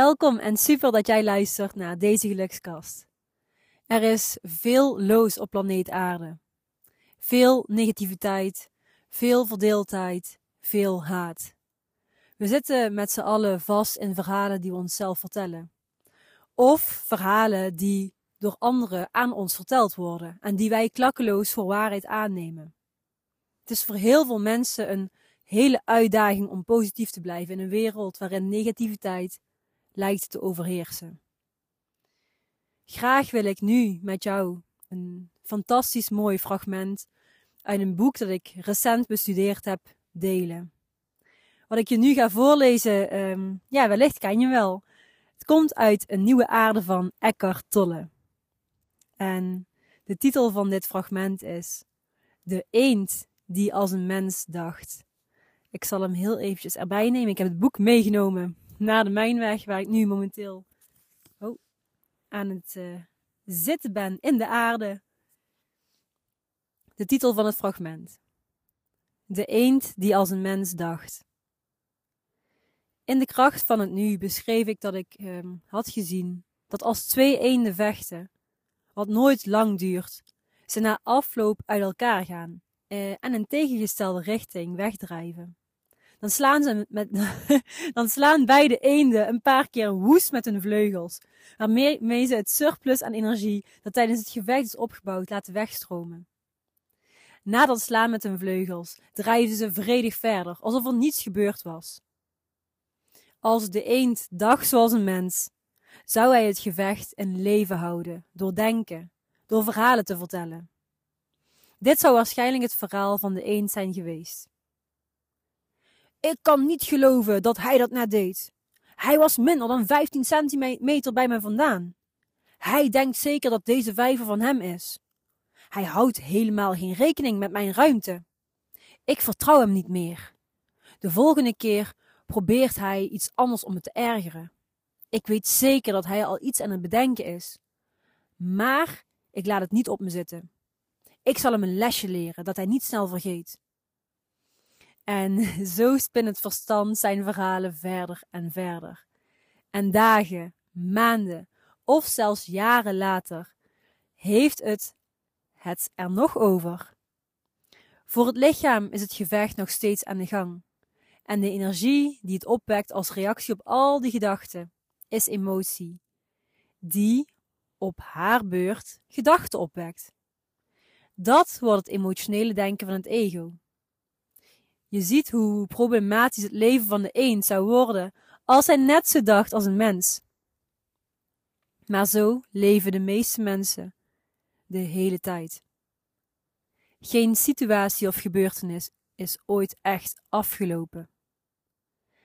Welkom en super dat jij luistert naar deze gelukskast. Er is veel loos op planeet Aarde. Veel negativiteit, veel verdeeldheid, veel haat. We zitten met z'n allen vast in verhalen die we onszelf vertellen. Of verhalen die door anderen aan ons verteld worden en die wij klakkeloos voor waarheid aannemen. Het is voor heel veel mensen een hele uitdaging om positief te blijven in een wereld waarin negativiteit lijkt te overheersen. Graag wil ik nu met jou een fantastisch mooi fragment uit een boek dat ik recent bestudeerd heb delen. Wat ik je nu ga voorlezen, um, ja, wellicht ken je wel. Het komt uit Een Nieuwe Aarde van Eckhart Tolle. En de titel van dit fragment is De eend die als een mens dacht. Ik zal hem heel eventjes erbij nemen. Ik heb het boek meegenomen naar de Mijnweg, waar ik nu momenteel oh, aan het uh, zitten ben in de aarde. De titel van het fragment. De eend die als een mens dacht. In de kracht van het nu beschreef ik dat ik um, had gezien dat als twee eenden vechten, wat nooit lang duurt, ze na afloop uit elkaar gaan uh, en in tegengestelde richting wegdrijven dan slaan, ze met, dan slaan beide eenden een paar keer woest met hun vleugels, waarmee ze het surplus aan energie dat tijdens het gevecht is opgebouwd laten wegstromen. Na dat slaan met hun vleugels drijven ze vredig verder, alsof er niets gebeurd was. Als de eend dacht zoals een mens, zou hij het gevecht in leven houden, door denken, door verhalen te vertellen. Dit zou waarschijnlijk het verhaal van de eend zijn geweest. Ik kan niet geloven dat hij dat net deed. Hij was minder dan 15 centimeter bij me vandaan. Hij denkt zeker dat deze vijver van hem is. Hij houdt helemaal geen rekening met mijn ruimte. Ik vertrouw hem niet meer. De volgende keer probeert hij iets anders om me te ergeren. Ik weet zeker dat hij al iets aan het bedenken is. Maar ik laat het niet op me zitten. Ik zal hem een lesje leren dat hij niet snel vergeet. En zo spint het verstand zijn verhalen verder en verder. En dagen, maanden of zelfs jaren later heeft het het er nog over. Voor het lichaam is het gevecht nog steeds aan de gang. En de energie die het opwekt als reactie op al die gedachten is emotie, die op haar beurt gedachten opwekt. Dat wordt het emotionele denken van het ego. Je ziet hoe problematisch het leven van de een zou worden als hij net zo dacht als een mens. Maar zo leven de meeste mensen de hele tijd. Geen situatie of gebeurtenis is ooit echt afgelopen.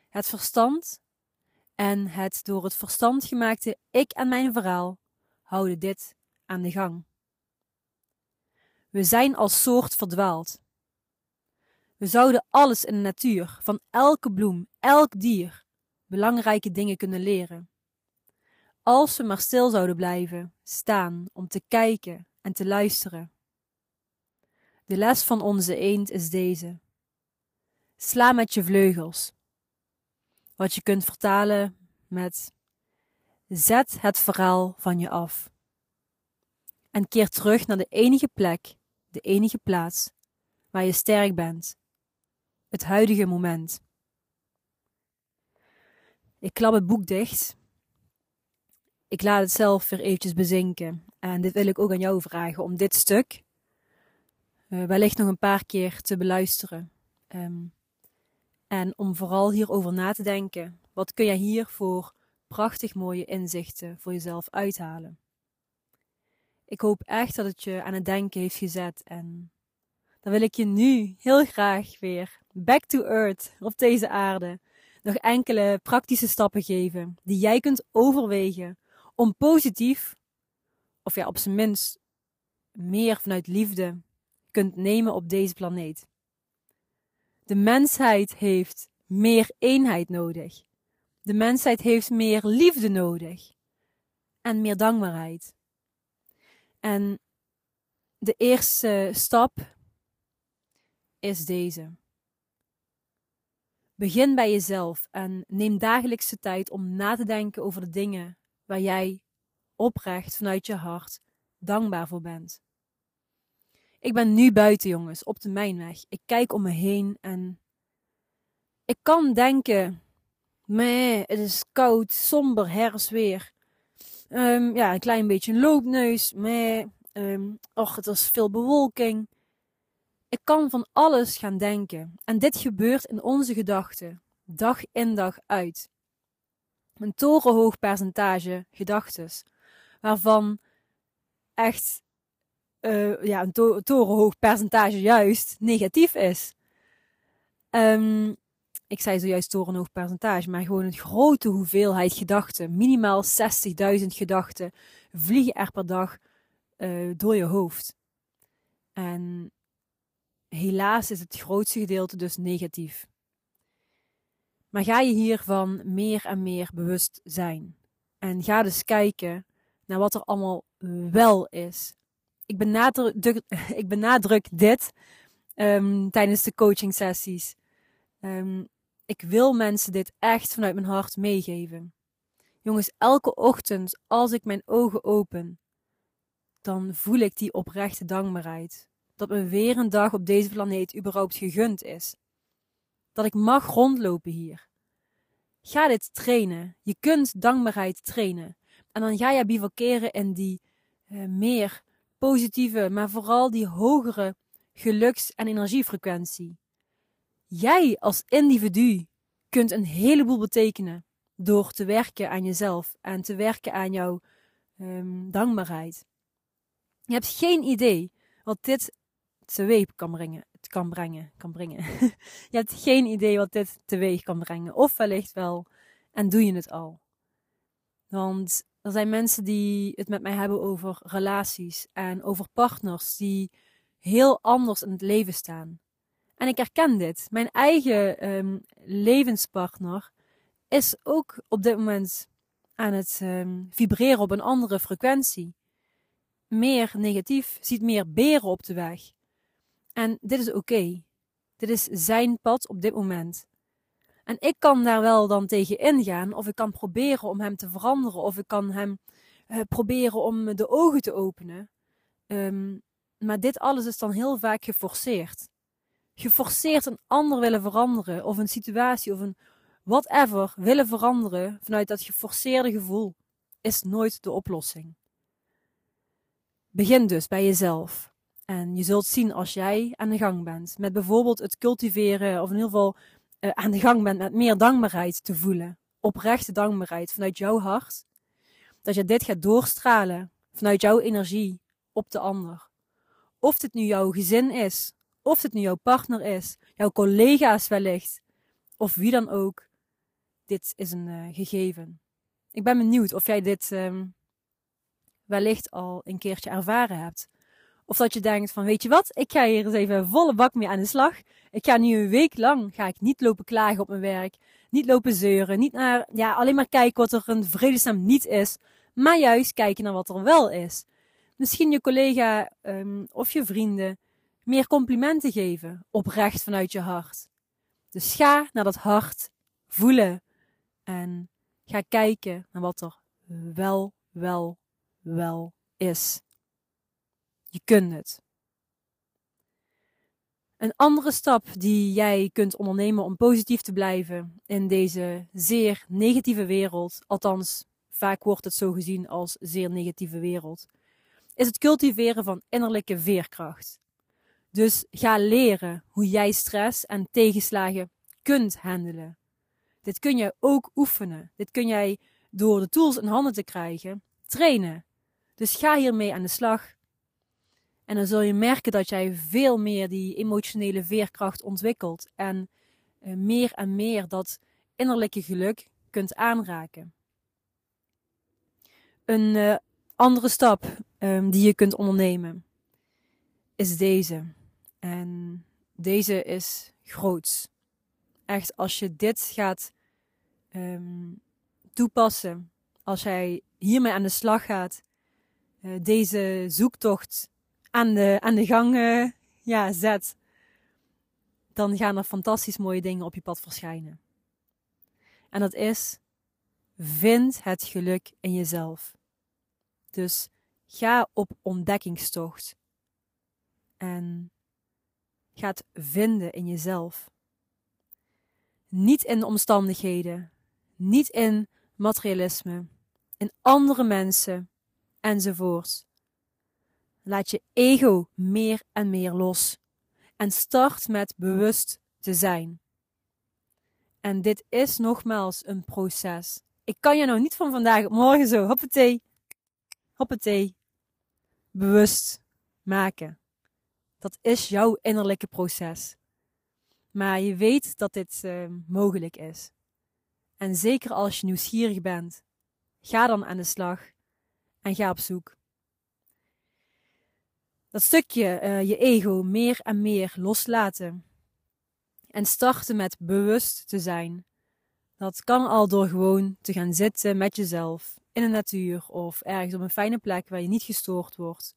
Het verstand en het door het verstand gemaakte ik en mijn verhaal houden dit aan de gang. We zijn als soort verdwaald. We zouden alles in de natuur, van elke bloem, elk dier, belangrijke dingen kunnen leren. Als we maar stil zouden blijven, staan om te kijken en te luisteren. De les van onze eend is deze. Sla met je vleugels. Wat je kunt vertalen met Zet het verhaal van je af. En keer terug naar de enige plek, de enige plaats waar je sterk bent het huidige moment. Ik klap het boek dicht. Ik laat het zelf weer eventjes bezinken. En dit wil ik ook aan jou vragen om dit stuk uh, wellicht nog een paar keer te beluisteren. Um, en om vooral hierover na te denken. Wat kun je hier voor prachtig mooie inzichten voor jezelf uithalen? Ik hoop echt dat het je aan het denken heeft gezet. En dan wil ik je nu heel graag weer back to earth op deze aarde nog enkele praktische stappen geven die jij kunt overwegen om positief, of ja, op zijn minst meer vanuit liefde kunt nemen op deze planeet. De mensheid heeft meer eenheid nodig. De mensheid heeft meer liefde nodig en meer dankbaarheid. En de eerste stap is deze. Begin bij jezelf en neem dagelijks de tijd om na te denken over de dingen waar jij oprecht vanuit je hart dankbaar voor bent. Ik ben nu buiten, jongens, op de mijnweg. Ik kijk om me heen en ik kan denken: meh, het is koud, somber, herfstweer. Um, ja, een klein beetje een loopneus. Meh, um, het is veel bewolking. Ik kan van alles gaan denken. En dit gebeurt in onze gedachten, dag in dag uit. Een torenhoog percentage gedachtes, waarvan echt uh, ja, een to torenhoog percentage juist negatief is. Um, ik zei zojuist torenhoog percentage, maar gewoon een grote hoeveelheid gedachten, minimaal 60.000 gedachten, vliegen er per dag uh, door je hoofd. En helaas is het grootste gedeelte dus negatief. Maar ga je hiervan meer en meer bewust zijn. En ga dus kijken naar wat er allemaal wel is. Ik benadruk, ik benadruk dit um, tijdens de coaching sessies. Um, ik wil mensen dit echt vanuit mijn hart meegeven. Jongens, elke ochtend als ik mijn ogen open, dan voel ik die oprechte dankbaarheid. Dat me weer een dag op deze planeet überhaupt gegund is. Dat ik mag rondlopen hier. Ga dit trainen. Je kunt dankbaarheid trainen. En dan ga je bivakeren in die uh, meer positieve, maar vooral die hogere geluks- en energiefrequentie. Jij als individu kunt een heleboel betekenen door te werken aan jezelf en te werken aan jouw um, dankbaarheid. Je hebt geen idee wat dit teweeg kan brengen. Het kan brengen, kan brengen. je hebt geen idee wat dit teweeg kan brengen. Of wellicht wel. En doe je het al. Want er zijn mensen die het met mij hebben over relaties en over partners die heel anders in het leven staan. En ik herken dit. Mijn eigen um, levenspartner is ook op dit moment aan het um, vibreren op een andere frequentie. Meer negatief, ziet meer beren op de weg. En dit is oké. Dit is zijn pad op dit moment. En ik kan daar wel dan tegen ingaan, of ik kan proberen om hem te veranderen, of ik kan hem uh, proberen om de ogen te openen. Um, maar dit alles is dan heel vaak geforceerd geforceerd een ander willen veranderen, of een situatie of een whatever willen veranderen vanuit dat geforceerde gevoel, is nooit de oplossing. Begin dus bij jezelf. En je zult zien als jij aan de gang bent met bijvoorbeeld het cultiveren, of in ieder geval uh, aan de gang bent met meer dankbaarheid te voelen, oprechte dankbaarheid vanuit jouw hart, dat je dit gaat doorstralen vanuit jouw energie op de ander. Of dit nu jouw gezin is, of het nu jouw partner is, jouw collega's wellicht, of wie dan ook. Dit is een uh, gegeven. Ik ben benieuwd of jij dit um, wellicht al een keertje ervaren hebt. Of dat je denkt van, weet je wat, ik ga hier eens even volle bak mee aan de slag. Ik ga nu een week lang, ga ik niet lopen klagen op mijn werk. Niet lopen zeuren, niet naar, ja, alleen maar kijken wat er een vredesnaam niet is. Maar juist kijken naar wat er wel is. Misschien je collega um, of je vrienden meer complimenten geven, oprecht vanuit je hart. Dus ga naar dat hart voelen en ga kijken naar wat er wel, wel, wel is. Je kunt het. Een andere stap die jij kunt ondernemen om positief te blijven in deze zeer negatieve wereld, althans vaak wordt het zo gezien als zeer negatieve wereld, is het cultiveren van innerlijke veerkracht. Dus ga leren hoe jij stress en tegenslagen kunt handelen. Dit kun je ook oefenen. Dit kun jij door de tools in handen te krijgen trainen. Dus ga hiermee aan de slag. En dan zul je merken dat jij veel meer die emotionele veerkracht ontwikkelt en uh, meer en meer dat innerlijke geluk kunt aanraken. Een uh, andere stap um, die je kunt ondernemen is deze. En deze is groots. Echt, als je dit gaat um, toepassen, als jij hiermee aan de slag gaat, uh, deze zoektocht aan de, aan de gang uh, ja, zet, dan gaan er fantastisch mooie dingen op je pad verschijnen. En dat is, vind het geluk in jezelf. Dus ga op ontdekkingstocht. En ga het vinden in jezelf. Niet in de omstandigheden, niet in materialisme, in andere mensen enzovoort. Laat je ego meer en meer los en start met bewust te zijn. En dit is nogmaals een proces. Ik kan je nou niet van vandaag op morgen zo, hoppatee, hoppatee, bewust maken. Dat is jouw innerlijke proces. Maar je weet dat dit uh, mogelijk is. En zeker als je nieuwsgierig bent, ga dan aan de slag en ga op zoek. Dat stukje uh, je ego meer en meer loslaten en starten met bewust te zijn. Dat kan al door gewoon te gaan zitten met jezelf in de natuur of ergens op een fijne plek waar je niet gestoord wordt.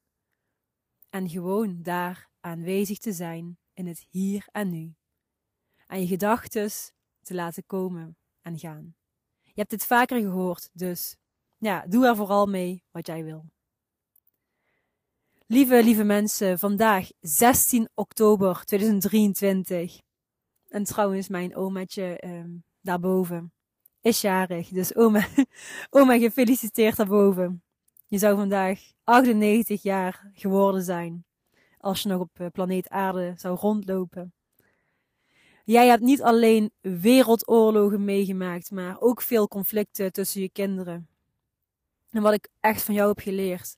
En gewoon daar aanwezig te zijn in het hier en nu. En je gedachten te laten komen en gaan. Je hebt dit vaker gehoord, dus ja, doe er vooral mee wat jij wil. Lieve, lieve mensen, vandaag 16 oktober 2023. En trouwens, mijn omaatje um, daarboven is jarig. Dus oma, oma gefeliciteerd daarboven. Je zou vandaag 98 jaar geworden zijn. Als je nog op eh, planeet Aarde zou rondlopen. Jij hebt niet alleen wereldoorlogen meegemaakt, maar ook veel conflicten tussen je kinderen. En wat ik echt van jou heb geleerd,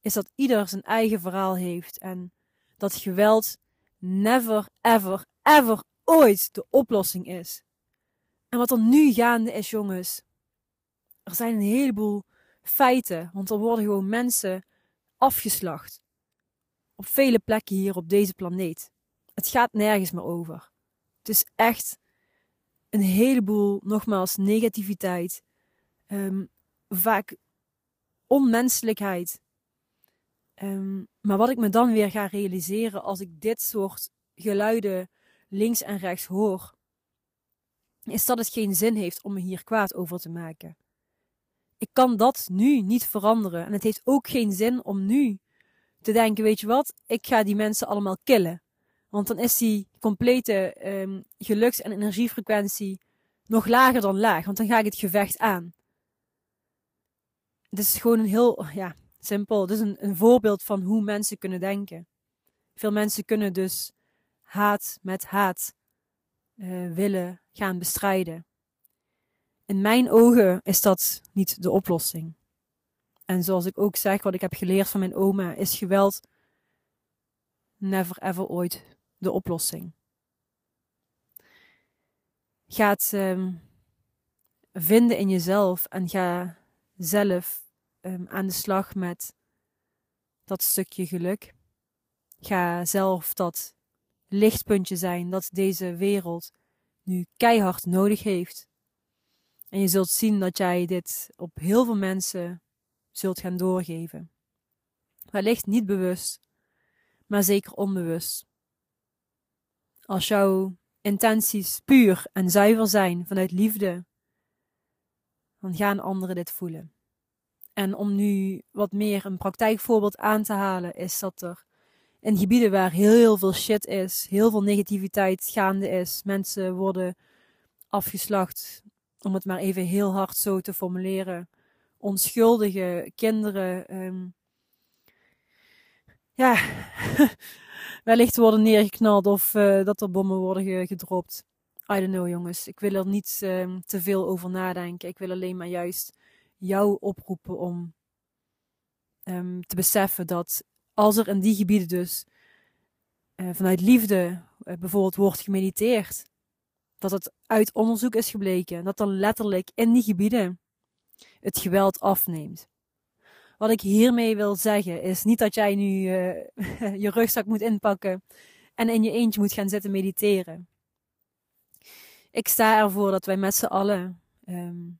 is dat ieder zijn eigen verhaal heeft en dat geweld never, ever, ever ooit de oplossing is. En wat er nu gaande is, jongens, er zijn een heleboel feiten, want er worden gewoon mensen afgeslacht. Op vele plekken hier op deze planeet. Het gaat nergens meer over. Het is echt een heleboel, nogmaals, negativiteit. Um, vaak onmenselijkheid. Um, maar wat ik me dan weer ga realiseren als ik dit soort geluiden links en rechts hoor, is dat het geen zin heeft om me hier kwaad over te maken. Ik kan dat nu niet veranderen. En het heeft ook geen zin om nu te denken: weet je wat, ik ga die mensen allemaal killen. Want dan is die complete um, geluks- en energiefrequentie nog lager dan laag. Want dan ga ik het gevecht aan. Het is gewoon een heel ja, simpel. Is een, een voorbeeld van hoe mensen kunnen denken. Veel mensen kunnen dus haat met haat uh, willen gaan bestrijden. In mijn ogen is dat niet de oplossing. En zoals ik ook zeg, wat ik heb geleerd van mijn oma, is geweld never ever ooit de oplossing. Ga het um, vinden in jezelf en ga zelf um, aan de slag met dat stukje geluk. Ga zelf dat lichtpuntje zijn dat deze wereld nu keihard nodig heeft. En je zult zien dat jij dit op heel veel mensen zult gaan doorgeven. Wellicht niet bewust, maar zeker onbewust. Als jouw intenties puur en zuiver zijn vanuit liefde, dan gaan anderen dit voelen. En om nu wat meer een praktijkvoorbeeld aan te halen, is dat er in gebieden waar heel, veel shit is, heel veel negativiteit gaande is, mensen worden afgeslacht, om het maar even heel hard zo te formuleren. Onschuldige kinderen, um, ja, wellicht worden neergeknald of uh, dat er bommen worden gedropt. I don't know, jongens. Ik wil er niet um, te veel over nadenken. Ik wil alleen maar juist jou oproepen om um, te beseffen dat als er in die gebieden dus uh, vanuit liefde uh, bijvoorbeeld wordt gemediteerd, dat het uit onderzoek is gebleken dat dan letterlijk in die gebieden het geweld afneemt. Wat ik hiermee wil zeggen is niet dat jij nu uh, je rugzak moet inpakken en in je eentje moet gaan zitten mediteren. Ik sta ervoor dat wij met z'n allen um,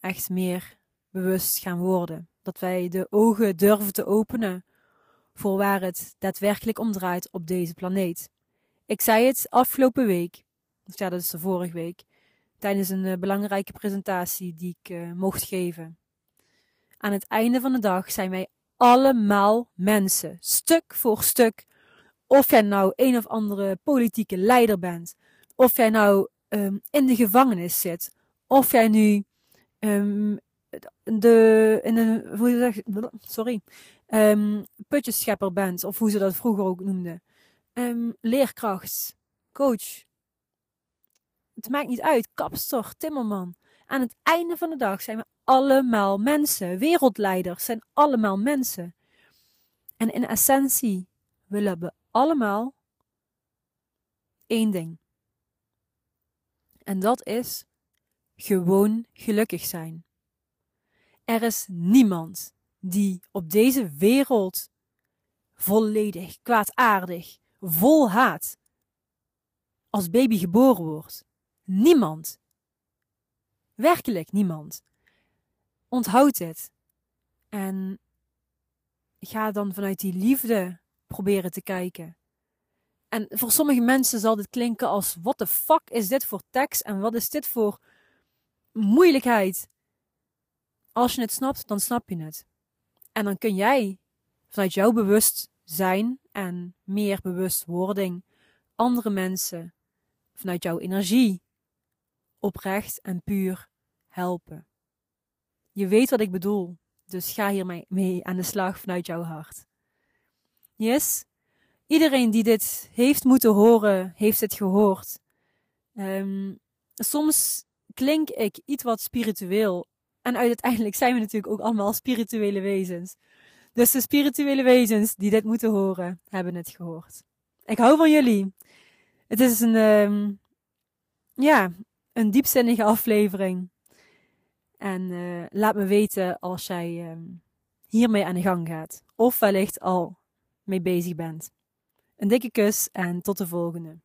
echt meer bewust gaan worden. Dat wij de ogen durven te openen voor waar het daadwerkelijk om draait op deze planeet. Ik zei het afgelopen week, of ja, dat is de vorige week, tijdens een uh, belangrijke presentatie die ik uh, mocht geven. Aan het einde van de dag zijn wij allemaal mensen, stuk voor stuk. Of jij nou een of andere politieke leider bent, of jij nou um, in de gevangenis zit, of jij nu um, de, in een, hoe je zegt, sorry, um, putjeschepper bent, of hoe ze dat vroeger ook noemden. Um, leerkracht, coach. Het maakt niet uit, kapster, timmerman. Aan het einde van de dag zijn we allemaal mensen. Wereldleiders zijn allemaal mensen. En in essentie willen we allemaal één ding. En dat is gewoon gelukkig zijn. Er is niemand die op deze wereld volledig kwaadaardig, vol haat, als baby geboren wordt. Niemand. Werkelijk niemand. Onthoud dit. En ga dan vanuit die liefde proberen te kijken. En voor sommige mensen zal dit klinken als: what the fuck is dit voor tekst en wat is dit voor moeilijkheid? Als je het snapt, dan snap je het. En dan kun jij vanuit jouw bewustzijn en meer bewustwording andere mensen vanuit jouw energie oprecht en puur helpen. Je weet wat ik bedoel, dus ga hiermee mee aan de slag vanuit jouw hart. Yes? Iedereen die dit heeft moeten horen, heeft het gehoord. Um, soms klink ik iets wat spiritueel. En uiteindelijk zijn we natuurlijk ook allemaal spirituele wezens. Dus de spirituele wezens die dit moeten horen, hebben het gehoord. Ik hou van jullie. Het is een, um, ja, een diepzinnige aflevering. En uh, laat me weten als jij um, hiermee aan de gang gaat. Of wellicht al mee bezig bent. Een dikke kus en tot de volgende.